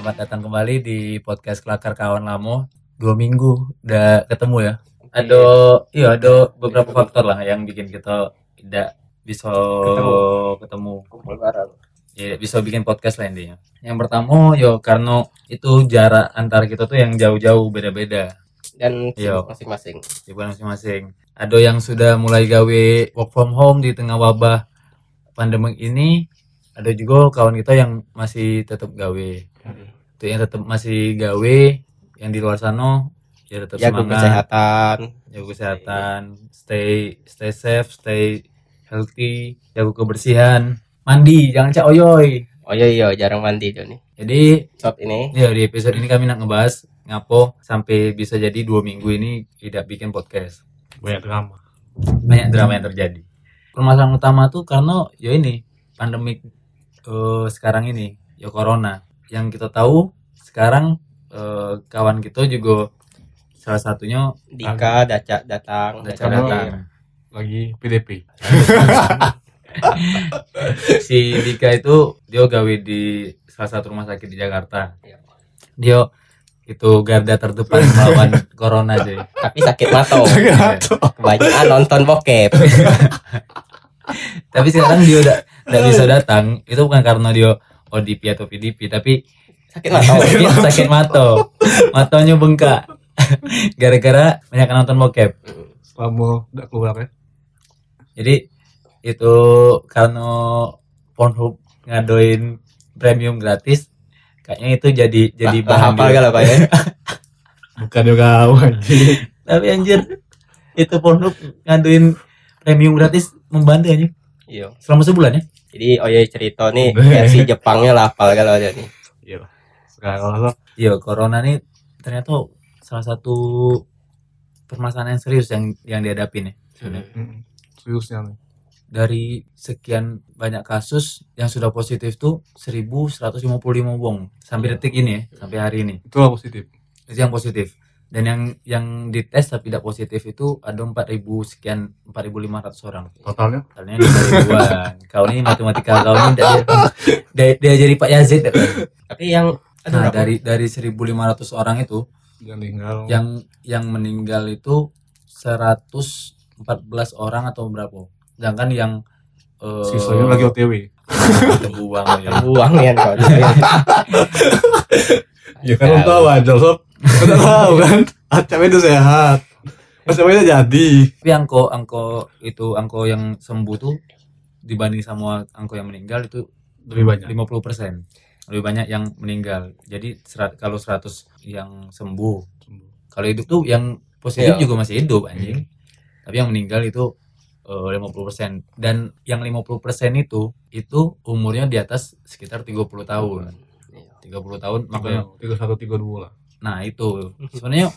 Selamat datang kembali di podcast Kelakar Kawan Lamo. Dua minggu udah ketemu ya. Ada iya ada beberapa faktor lah yang bikin kita tidak bisa Ketemu. ketemu. kumpul bareng Ya, bisa bikin podcast lah intinya. Yang pertama yo karena itu jarak antara kita tuh yang jauh-jauh beda-beda. dan Iya. sibuk masing-masing Sibuk masing-masing. Ada yang sudah mulai gawe work from home di tengah wabah pandemi ini. Ada juga kawan kita yang masih tetap gawe. Itu yang tetap masih gawe, yang di luar sana ya tetap jaga semangat, kesehatan jaga kesehatan, stay stay safe, stay healthy, jaga kebersihan, mandi, jangan cak oyoy. oh iya iya jarang mandi tuh nih Jadi shot ini ya di episode ini kami nak ngebahas ngapo sampai bisa jadi dua minggu ini tidak bikin podcast. banyak drama banyak drama yang terjadi. Permasalahan utama tuh karena ya ini pandemik eh, sekarang ini ya corona. Yang kita tahu sekarang eh, kawan kita juga salah satunya Dika Daca datang Daca datang. datang lagi PDP si Dika itu dia gawe di salah satu rumah sakit di Jakarta. Iya. Dia itu garda terdepan melawan corona jadi. tapi sakit mata Iya. kebanyakan nonton bokep Tapi sekarang dia udah udah bisa datang itu bukan karena dia ODP atau PDP tapi sakit mata. Dia sakit mata. Matanya bengkak gara-gara banyak nonton bokep. Selama udah keluar ya. Jadi itu karena Pornhub ngadoin premium gratis kayaknya itu jadi jadi Lah, bahan apa gak pak ya? Bukan juga anjing. Tapi anjir itu Pornhub ngadoin premium gratis membantu aja iya. Selama sebulan ya jadi oh iya cerita nih versi Jepangnya lah apal kalau ada nih. Iya. Sekarang lah iya corona nih ternyata salah satu permasalahan yang serius yang yang dihadapin ya. Sebenarnya. Mm, seriusnya nih. Dari sekian banyak kasus yang sudah positif tuh 1155 wong sampai detik ini ya sampai hari ini. Itu lah positif. Itu yang positif dan yang yang dites tapi tidak positif itu ada 4000 sekian 4500 orang. Totalnya? Totalnya 5000-an kau ini matematika kau ini dia, dia, dia jadi Pak Yazid tapi yang ada nah berapa? dari dari 1500 orang itu yang tinggal yang yang meninggal itu 114 orang atau berapa? Sedangkan yang eh, sisanya lagi OTW terbuang ya. buang ya kau ya kan tahu aja sob udah tahu kan? Acap itu sehat. Masa itu jadi. Tapi angko angko itu angko yang sembuh tuh dibanding sama angko yang meninggal itu lebih banyak. 50% lebih banyak yang meninggal. Jadi serat, kalau 100 yang sembuh kalau hidup tuh yang positif Iya. juga masih hidup anjing. Tapi yang meninggal itu eh, 50% dan yang 50% itu itu umurnya di atas sekitar 30 tahun. 30 tahun makanya makanya tiga satu tiga dua lah nah itu. Sebenarnya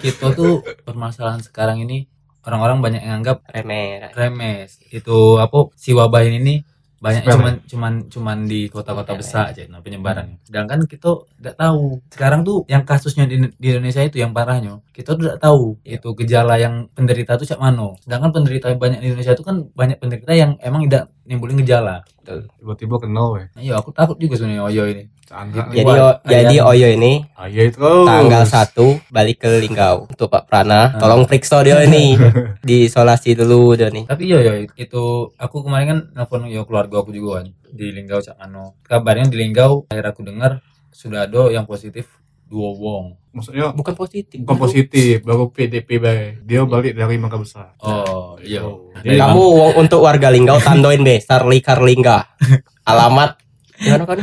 kita tuh permasalahan sekarang ini orang-orang banyak yang anggap remeh remes. Itu apa si wabah ini nih banyak cuman cuman cuman di kota-kota besar aja nah penyebarannya sedangkan kita tidak tahu. Sekarang tuh yang kasusnya di, di Indonesia itu yang parahnya kita tuh tidak tahu. Itu gejala yang penderita tuh cak mano sedangkan penderita banyak di Indonesia itu kan banyak penderita yang emang tidak nimbulin gejala tiba-tiba kenal ya iya aku takut juga sebenarnya oyo ini. Canda Jadi- o- jadi. Oyo ini ah iya itu tanggal 1 balik ke Linggau. Untuk Pak Prana Ah. tolong periksa dia ini. Diisolasi dulu dia nih. Tapi iya iya itu aku kemarin kan nelfon ya keluarga aku juga kan di Linggau cak mano. Kabarnya di Linggau akhir aku dengar sudah ada yang positif dua wong. Maksudnya bukan positif. Bukan positif baru PDP baik. Dia balik dari Mangga Besar. Oh iya. Oh, Dari kamu wong untuk warga Linggau tandoin be Sarli Karlingga. Alamat. Gimana kan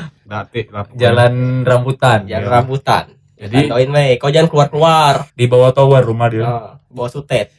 jalan rambutan. Yang Iya. rambutan jadi tandoin be kau jangan keluar keluar di bawah tower rumah dia. Bawa sutet.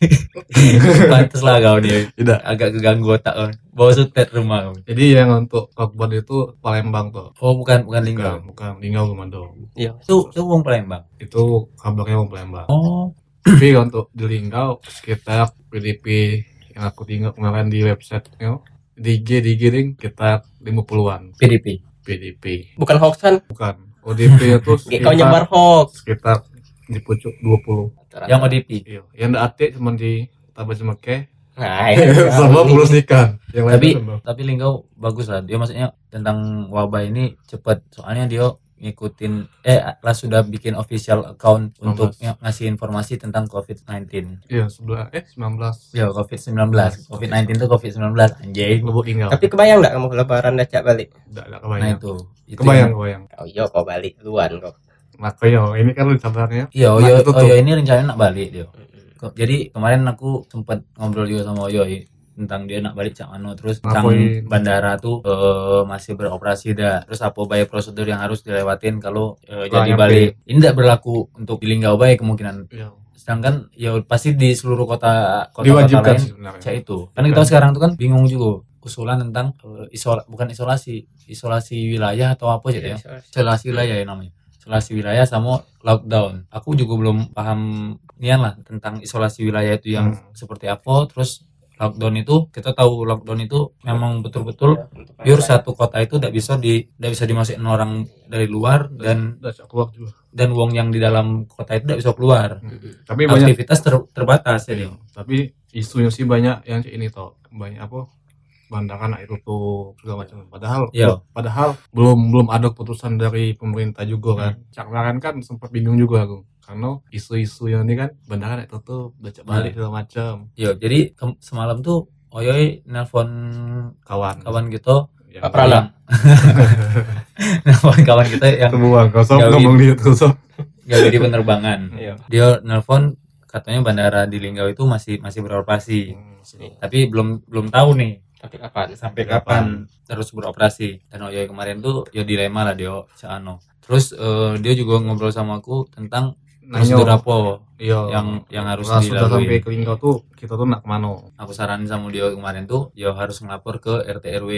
Pantes lah kau dia tidak. Agak keganggu otak kau bawa sutet rumah kau jadi yang untuk korban itu Palembang tuh oh bukan bukan Linggau. bukan bukan Linggau Komando iya itu itu wong Palembang? Itu kabarnya mau Palembang. Oh. Tapi untuk di Linggau sekitar PDP yang aku tinggal kemarin di website you know, di IG di IG ding kita 50-an PDP PDP bukan hoax kan? Bukan ODP itu kau nyebar hoax. sekitar di pucuk 20 yang ODP iya yang ada atik cuma di Tabas Mekeh Nah, iya. semua publisikan yang lain tapi tapi Linggau bagus lah. Dia maksudnya tentang wabah ini cepet soalnya dia ngikutin eh lah sudah bikin official account untuk 19. ng- ngasih informasi tentang COVID-19 iya sebelah eh 19 ya COVID-19 COVID-19 itu COVID-19 anjing. Lubuk tinggal Tapi kebayang nggak kamu lebaran dacak balik? tidak tidak nah kebayang itu. Itu kebayang yang- kebayang. Oh iya kau balik duluan kok. makanya ini kan rencananya iya Nah, Oyo itu tuh. Oyo ini rencananya nak balik dia Kok- jadi kemarin aku sempat ngobrol juga sama Oyo tentang dia nak balik cak mano. Terus tentang Ngapain? bandara tuh eh, masih beroperasi dah. Terus apa banyak prosedur yang harus dilewatin kalau eh, jadi balik? Ini tidak berlaku untuk di Linggau Bay kemungkinan. Iya. sedangkan ya pasti di seluruh kota kota, diwajibkan lain sih sebenarnya. Cak itu. Kan kita sekarang tuh kan bingung juga usulan tentang eh, isol bukan isolasi isolasi wilayah atau apa sih ya? Isolasi wilayah ya namanya. Isolasi wilayah sama lockdown. Aku juga belum paham nian lah tentang isolasi wilayah itu yang Hmm. seperti apa. Terus lockdown itu kita tahu lockdown itu memang betul-betul pure satu kota itu tidak bisa di tidak bisa dimasukin orang dari luar dan keluar juga. dan uang yang di dalam kota itu tidak bisa keluar. Tapi banyak aktivitas ter- terbatas ya dia. tapi isunya sih banyak yang ini toh. Banyak apa bandara nak tutup segala macam padahal Iya. padahal belum belum ada keputusan dari pemerintah juga kan kemarin kan sempat bingung juga aku karena isu-isu yang ini kan bandara nak tutup cak balik segala macam Yo, jadi semalam tuh Oyoy nelpon kawan kawan Pak Prana. yang nelpon kawan kita yang Temuan kosong Gawi. ngomong dia terus gawe di penerbangan. Iya. Dia nelpon katanya bandara di Linggau itu masih masih beroperasi. Tapi belum belum tahu nih Tapi kapan? sampai Kapan? kapan terus beroperasi. Dan Oyoy kemarin tuh ya dilema lah dia Ano. Terus eh, dia juga ngobrol sama aku tentang prosedur apa iya yang yang harus sudah dilalui. sampai ke Linggau tuh kita tuh nak ke mana aku saranin sama dia kemarin tuh ya harus ngelapor ke RT RW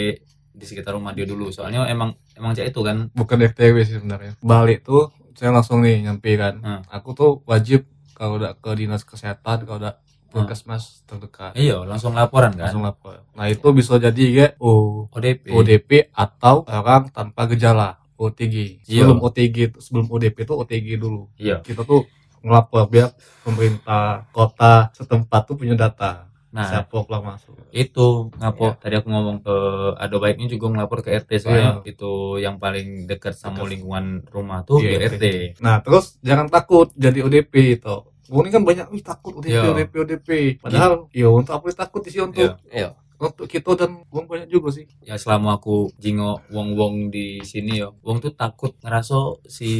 di sekitar rumah dia dulu soalnya emang emang cak itu kan bukan FTW sih sebenarnya balik tuh saya langsung nih nyampe kan Hmm. aku tuh wajib kalau udah ke dinas kesehatan kalau udah. Puskesmas terdekat. Iya langsung laporan kan? Langsung lapor. Nah itu bisa jadi kayak oh, ODP ODP atau orang tanpa gejala OTG Iya. sebelum OTG itu- sebelum ODP itu OTG dulu. Iya. Kita tuh ngelapor biar pemerintah kota setempat tuh punya data. Nah siapa yang masuk. itu ngapo? Tadi aku ngomong ke ada baiknya juga ngelapor ke RT soalnya Iya. itu yang paling dekat sama lingkungan rumah tuh Iya, di RT Nah, terus jangan takut jadi ODP itu. Gue ini kan banyak, wih takut ODP, Iya. ODP, ODP. Padahal, ya untuk apa takut sih untuk Iya. Iya. untuk kita dan uang banyak juga sih. ya selama aku jingo wong wong di sini ya wong tuh takut ngerasa si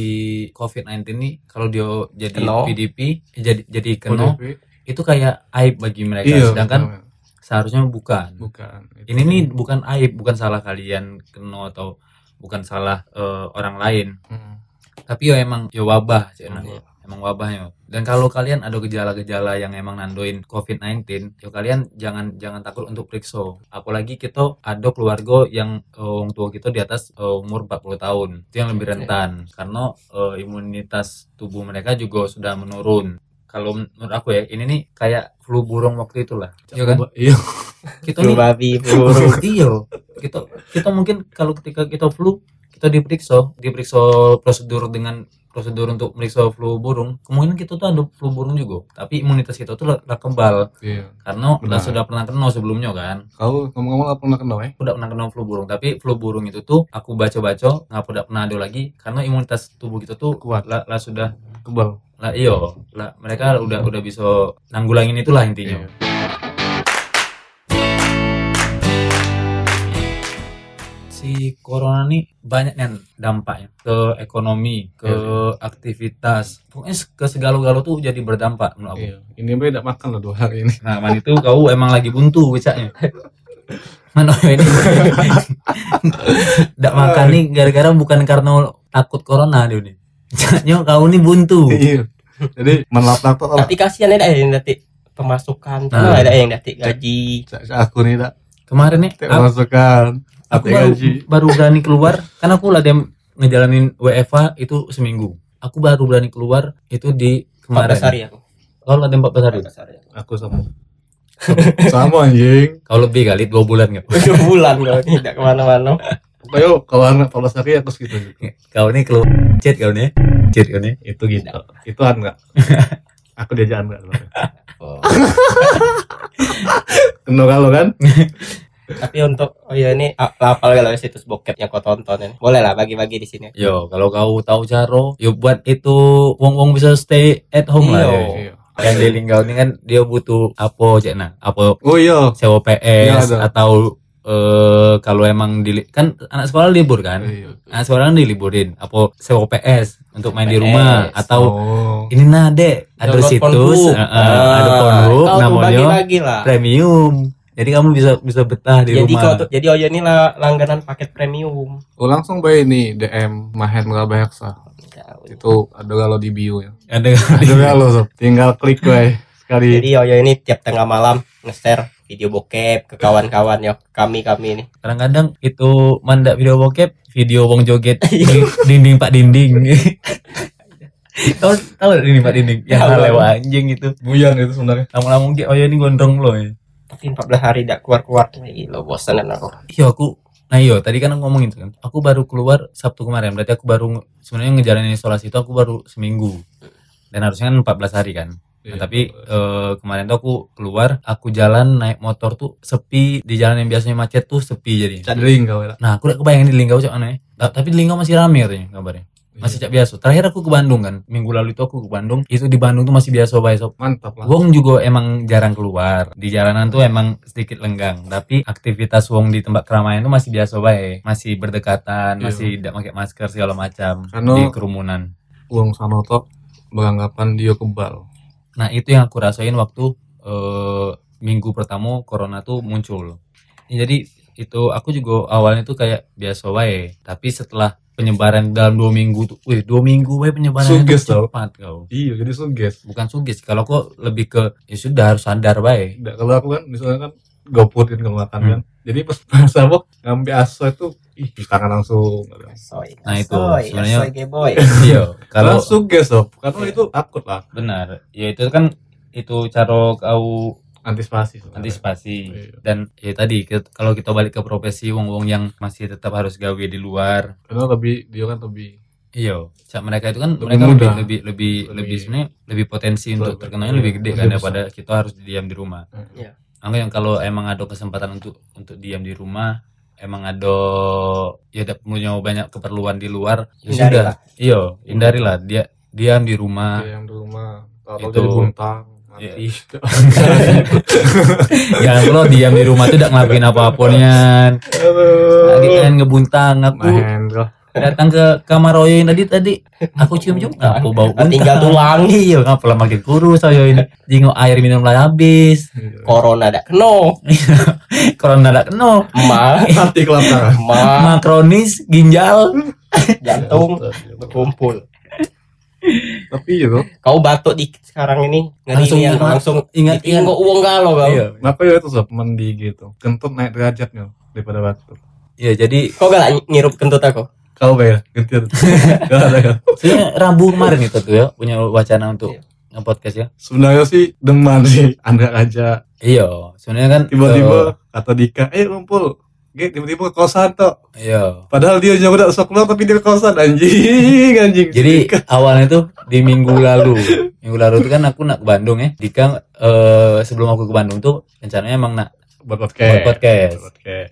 COVID-19 nih kalau dia jadi Kena. PDP jadi jadi kena itu kayak aib bagi mereka Iya. sedangkan seharusnya bukan bukan. ini nih bukan aib bukan salah kalian kena atau bukan salah eh, orang lain Hmm. tapi ya emang ya wabah Cik Nah. Emang wabahnya. Dan kalau kalian ada gejala-gejala yang emang nandoin COVID-19 ya kalian jangan jangan takut untuk periksa. Apalagi kita ada keluarga yang orang tua kita di atas eh, umur 40 tahun. Itu yang lebih rentan. Karena eh, imunitas tubuh mereka juga sudah menurun. Kalau menurut aku ya ini nih kayak flu burung waktu itulah. Iya kan? Iya. kita Flu babi, flu burung. iya. Kita kita mungkin kalau ketika kita flu kita diperiksa. Diperiksa prosedur dengan prosedur untuk meriksa flu burung kemungkinan kita tuh ada flu burung juga tapi imunitas kita tuh lah kebal Iya. karena udah sudah pernah kena sebelumnya kan Kau ngomong-ngomong pernah kenal ya? aku udah pernah kena flu burung tapi flu burung itu tuh aku baca-baca nggak udah pernah ada lagi karena imunitas tubuh kita tuh Kuat. lah, lah sudah Kebal. lah iyo lah mereka udah udah bisa nanggulangin itulah intinya Iya. Si corona nih banyak nih dampaknya ke ekonomi, ke Iya, aktivitas, pokoknya ke segala-gala tuh jadi berdampak menurut aku. Iya. Ini mbak tidak makan loh dua hari ini. Nah, man itu kau emang lagi buntu becaknya. Mana ini? Tidak makan nih gara-gara bukan karena takut corona dia nih. Becaknya kau nih buntu. Iya. Jadi menlap-lap tuh Tapi kasihan ada yang nanti pemasukan. Nah. Ada yang nanti gaji. aku nih tak Kemarin nih tak aku, Aku baru, baru berani keluar karena aku lah dem ngejalanin WFA itu seminggu. Aku baru berani keluar itu di kemarin. 14 hari aku. Kau lah dem 14 hari. 14 hari. Aku sama. sama anjing. Kau lebih kali dua bulan nggak? Dua bulan kau tidak ke mana-mana. Ayo kalau anak 14 hari aku segitu. Kau nih keluar chat kau nih, chat kau nih. Itu gitu. Itu enggak. Aku diajak enggak Oh. Kena kalau kan? Tapi untuk oh ya ini a- apal kalau situs bokep yang kau tonton ini. Boleh lah bagi-bagi di sini. Yo, kalau kau tahu caro, yo buat itu wong-wong bisa stay at home lah. Iya. yo. Iya. Yang di Linggau ini kan dia butuh apa cek nah, apa Oh iya. sewa PS Iya, ada. atau eh kalau emang di kan anak sekolah libur kan. Iya. Anak sekolah kan diliburin. Apa sewa PS untuk main di rumah atau Oh. ini nah dek ada situs eh, eh, ada Ah, tuh namanya lah. premium. Jadi kamu bisa bisa betah di Jadi rumah. kau tuh jadi Oyo ini lah langganan paket premium. Oh langsung bayi ini DM Mahendra Bayaksa. Itu ada kalau di bio ya. Ada Ada kalau sob. Tinggal klik bayi sekali. Jadi Oyo ini tiap tengah malam nge-share video bokep ke kawan-kawan ya kami kami ini. kadang-kadang itu mandak video bokep video wong joget di dinding pak dinding tahu tahu dinding pak dinding yang lewat anjing itu Buyang itu sebenarnya. lama-lama mungkin oh ya ini gondrong lo ya Tapi 14 hari tidak keluar-keluar. Gila bosan kan aku. iya aku nah iya tadi kan aku ngomongin tuh kan aku baru keluar sabtu kemarin berarti aku baru sebenarnya ngejalanin isolasi itu aku baru seminggu dan harusnya kan 14 hari kan Nah, Iya. tapi eh, kemarin tuh aku keluar aku jalan naik motor tuh sepi di jalan yang biasanya macet tuh sepi jadi Cadling kau ya. Nah, aku udah kebayang di Linggau cak aneh. Nah, tapi di Linggau masih rame katanya kabarnya. Masih cak biasa. Terakhir aku ke Bandung kan. Minggu lalu itu aku ke Bandung. Itu di Bandung tuh masih biasa bae sob. Mantap lah. Wong juga emang jarang keluar. Di jalanan tuh emang sedikit lenggang. Tapi aktivitas wong di tempat keramaian tuh masih biasa bae. Masih berdekatan, Iya. masih tidak pakai masker segala macam Karena- di kerumunan. Uang Sanoto beranggapan dia kebal. Nah, itu yang aku rasain waktu eh, minggu pertama corona tuh muncul. Ya, jadi itu aku juga awalnya tuh kayak biasa wae, tapi setelah penyebaran dalam dua minggu tuh, wih dua minggu wae penyebaran Suges tau. cepat kau. Iya, jadi suges. Bukan sugis, kalau kok lebih ke ya sudah harus sadar bae. Nggak, kalau aku kan misalnya kan goput kan kalau makan Hmm. kan. Jadi pas pas apa ngambil aso itu ih tangan langsung. Soy. Nah, itu sebenarnya-. Iya, Kalau suges sob, karena itu takut lah benar, ya itu kan itu cara kau antisipasi. sebenarnya. antisipasi Iya. dan ya tadi ke- kalau kita balik ke profesi wong-wong yang masih tetap harus gawe di luar Karena lebih dia kan lebih Iya, cak mereka itu kan Lebih mereka lebih mudah. lebih lebih lebih, Lebih- sebenarnya lebih potensi untuk Lebih- terkenalnya lebih gede lebih kan besar. daripada kita harus diam di rumah. Iya. Angga yang kalau emang ada kesempatan untuk untuk diam di rumah, emang ada ya ada punya banyak keperluan di luar, ya sudah. Hindarilah. Iya, hindarilah dia diam di rumah. dia yang di rumah. Kalau Itu. jadi buntang, Iya. Mati. Jangan lo diam di rumah tuh tidak ngelakuin apa-apanya. Lagi Aduh. kan ngebutang aku Mahendra. datang ke kamar Oyo yang tadi tadi aku cium-cium ngapa bau buntang. Tinggal tuh wangi. Iya, ngapa lah makin kurus Oyo ini. Jingok air minum lah habis. Corona dak keno. Corona ada kena. Ma, Mati kelaparan. ma, Makronis, ginjal. jantung berkumpul. Tapi itu Kau batuk di sekarang ini Langsung nih ya, ingat- langsung ingat- ingat uang galau kau. Iya. Kenapa ya itu sob mandi gitu? Kentut naik derajatnya daripada batuk. Iya, jadi Kau gak ngirup kentut aku? Kau bayar kentut. Gak ada sebenarnya Rabu kemarin itu tuh ya punya wacana untuk Iya. nge-podcast ya. Sebenarnya sih deman sih Andra aja. Iya, sebenarnya kan Tiba-tiba kata Dika, eh kumpul. Gitu, tiba-tiba ke kosan tuh. eh, iya. Padahal dia juga udah sok keluar tapi dia ke kosan anjing anjing. Jadi Dika. awalnya tuh di minggu lalu, minggu lalu itu kan aku nak ke Bandung ya. Dika eh, sebelum aku ke Bandung tuh rencananya emang nak buat podcast. buat podcast. Buat podcast.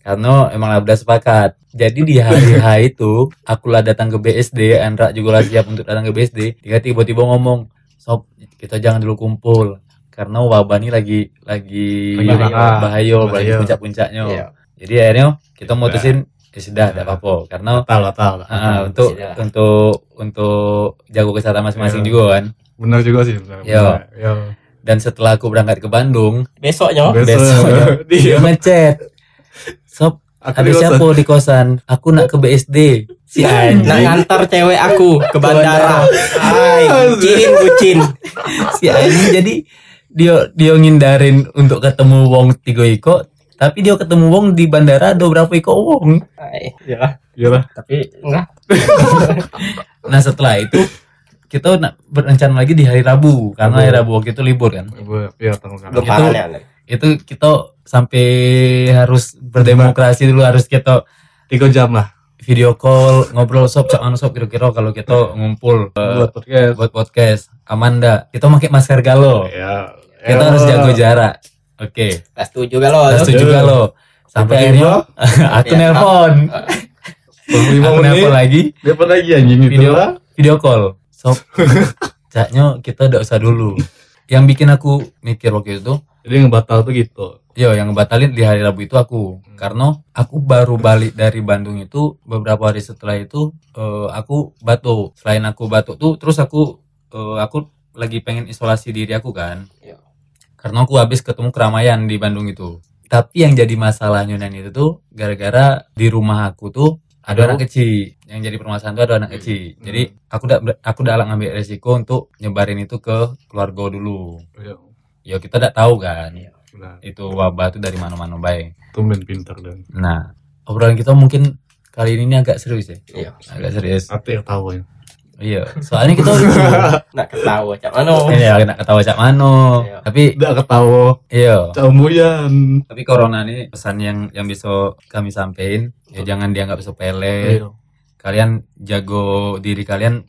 karena emang lah udah sepakat. Jadi di hari H itu aku lah datang ke BSD, Andra juga lah siap untuk datang ke BSD. Dia tiba-tiba ngomong, sob kita jangan dulu kumpul karena wabah ini lagi lagi Lagi bahaya, bahaya. lagi Bahaya. puncak-puncaknya. Iya. Jadi akhirnya kita mutusin ya sudah, tidak apa-apa karena Batal, batal. ah, untuk Sudah. untuk untuk jago kesehatan masing-masing Iya. juga kan. Benar juga sih sebenarnya. Yo. Benar. Yo. Dan setelah aku berangkat ke Bandung, Besoknya besoknya dia ngechat, sob aku ada di kosan. siapa di kosan? Aku nak ke BSD. Si anjing. nak ngantar cewek aku ke bandara. Hai, bucin, bucin. si anjing jadi dia dia ngindarin untuk ketemu wong tiga iko tapi dia ketemu wong di bandara ada berapa iko wong? Hai, ya, Iyalah. tapi enggak. nah setelah itu kita nak berencana lagi di hari Rabu karena hari Rabu. Waktu itu libur kan? Iya, tanggal Belum Itu- itu kita sampai harus berdemokrasi dulu harus kita Tiga jam lah. video call ngobrol sob cak anu sob kira-kira kalau kita ngumpul eh, buat podcast. buat podcast. Amanda kita pakai masker galo ya kita harus jago jarak oke. Kelas tujuh galau. Kelas Setuju. tujuh galo sampai akhirnya aku Ya. nelpon. Aku nelpon lagi. Dapat lagi anjing itu video lah. video call. Sob. Caknya kita udah usah dulu. Yang bikin aku mikir waktu itu jadi yang batal tuh gitu. Yo, yang ngebatalin di hari Rabu itu aku, karena aku baru balik dari Bandung itu beberapa hari setelah itu eh, aku batuk. Selain aku batuk tuh, terus aku eh, aku lagi pengen isolasi diri aku kan, Iya. Karena aku habis ketemu keramaian di Bandung itu. Tapi yang jadi masalahnya dan itu tuh gara-gara di rumah aku tuh ada Ada anak kecil. Yang jadi permasalahan tuh ada anak kecil. Jadi aku udah aku udah ngambil resiko untuk nyebarin itu ke keluarga dulu. ya Ya kita udah tahu kan Iya. nah itu wabah tuh dari mana-mana baik. tumben pintar dan Nah, obrolan kita mungkin kali ini agak serius ya. Iya. Agak serius. hati tahu ya Iya. Soalnya kita Nak ketawa cak mano. ini ya kena ketawa cak mano. Iya. Tapi udah ketawa iya. camuyan Tapi corona ini pesan yang yang bisa kami sampaikan ya jangan dianggap sepele. Iya. Kalian jago diri kalian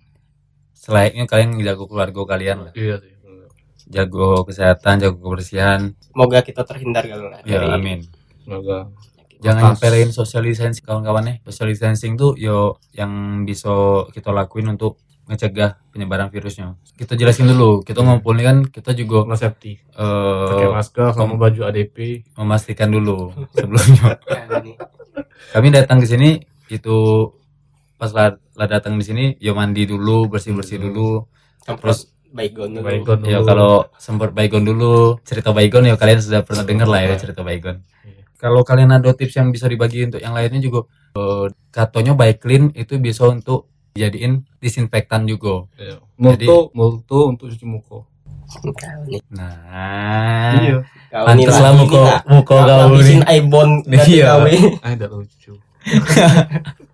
selayaknya kalian jago keluarga kalian lah. iya sih bener. Jago kesehatan, jago kebersihan. Semoga kita terhindar galau lah Ya, dari amin. semoga Jangan nyepelein social distancing kawan-kawan ya. Social distancing tuh yo yang bisa kita lakuin untuk mencegah penyebaran virusnya. Kita jelasin dulu. Kita ngumpul ini kan kita juga Sama safety pakai eh, masker sama baju ADP memastikan dulu sebelumnya. Ini. Kami datang ke sini itu pas lah, lah datang di sini yo mandi dulu, bersih-bersih Hmm. dulu. Terus baygon dulu. Baygon dulu. Ya kalau sempat baygon dulu, cerita baygon ya kalian sudah pernah dengar lah ya cerita baygon. Kalau kalian ada tips yang bisa dibagi untuk yang lainnya juga eh, katanya by clean itu bisa untuk jadiin disinfektan juga. Iya. Multo, multo untuk cuci muka. Nah, Iya. Lah muka muka Kau ini. Iya. gawe. Ah, lucu.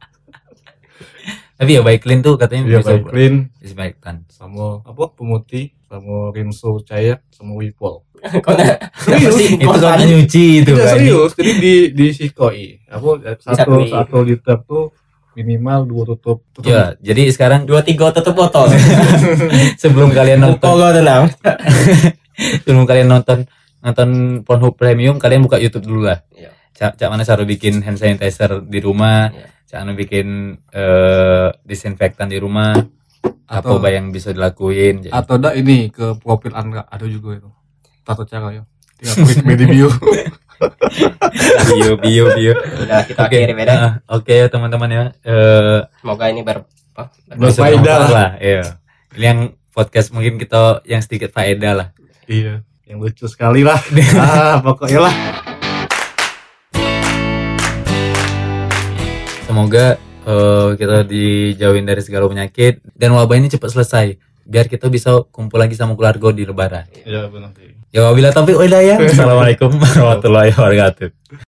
Tapi ya by clean tuh katanya Iya, bisa baik clean disinfektan. sama apa pemutih sama rinso cair sama wipol. Kau nak Serius? Itu katanya nyuci itu Tidak kan. serius, jadi di di sikoi. Apa satu satu liter tuh minimal dua tutup. tutup. Ya, jadi sekarang dua tiga tutup botol. sebelum kalian nonton sebelum kalian nonton nonton Pornhub Premium kalian buka YouTube dulu lah. Iya. Cak, cak mana saru bikin hand sanitizer di rumah, Iya. cak anu bikin eh, disinfektan di rumah. Atau- apa yang bisa dilakuin? Jadi, Atau enggak ini ke profil Anda ada juga itu. Tato cara ya. Tinggal klik media bio. bio bio bio. Udah kita Oke, akhiri beda. ah, oke ya teman-teman ya. Eh, Semoga ini ber apa? Berfaedah lah. Iya. Ini yang podcast mungkin kita yang sedikit faedah lah. iya, yang lucu sekali lah. ah, pokoknya lah. Semoga eh, kita dijauhin dari segala penyakit dan wabah ini cepat selesai biar kita bisa kumpul lagi sama keluarga di lebaran. Iya, benar sih. Ya wabila taufiq wa hidayah. Assalamualaikum warahmatullahi wabarakatuh.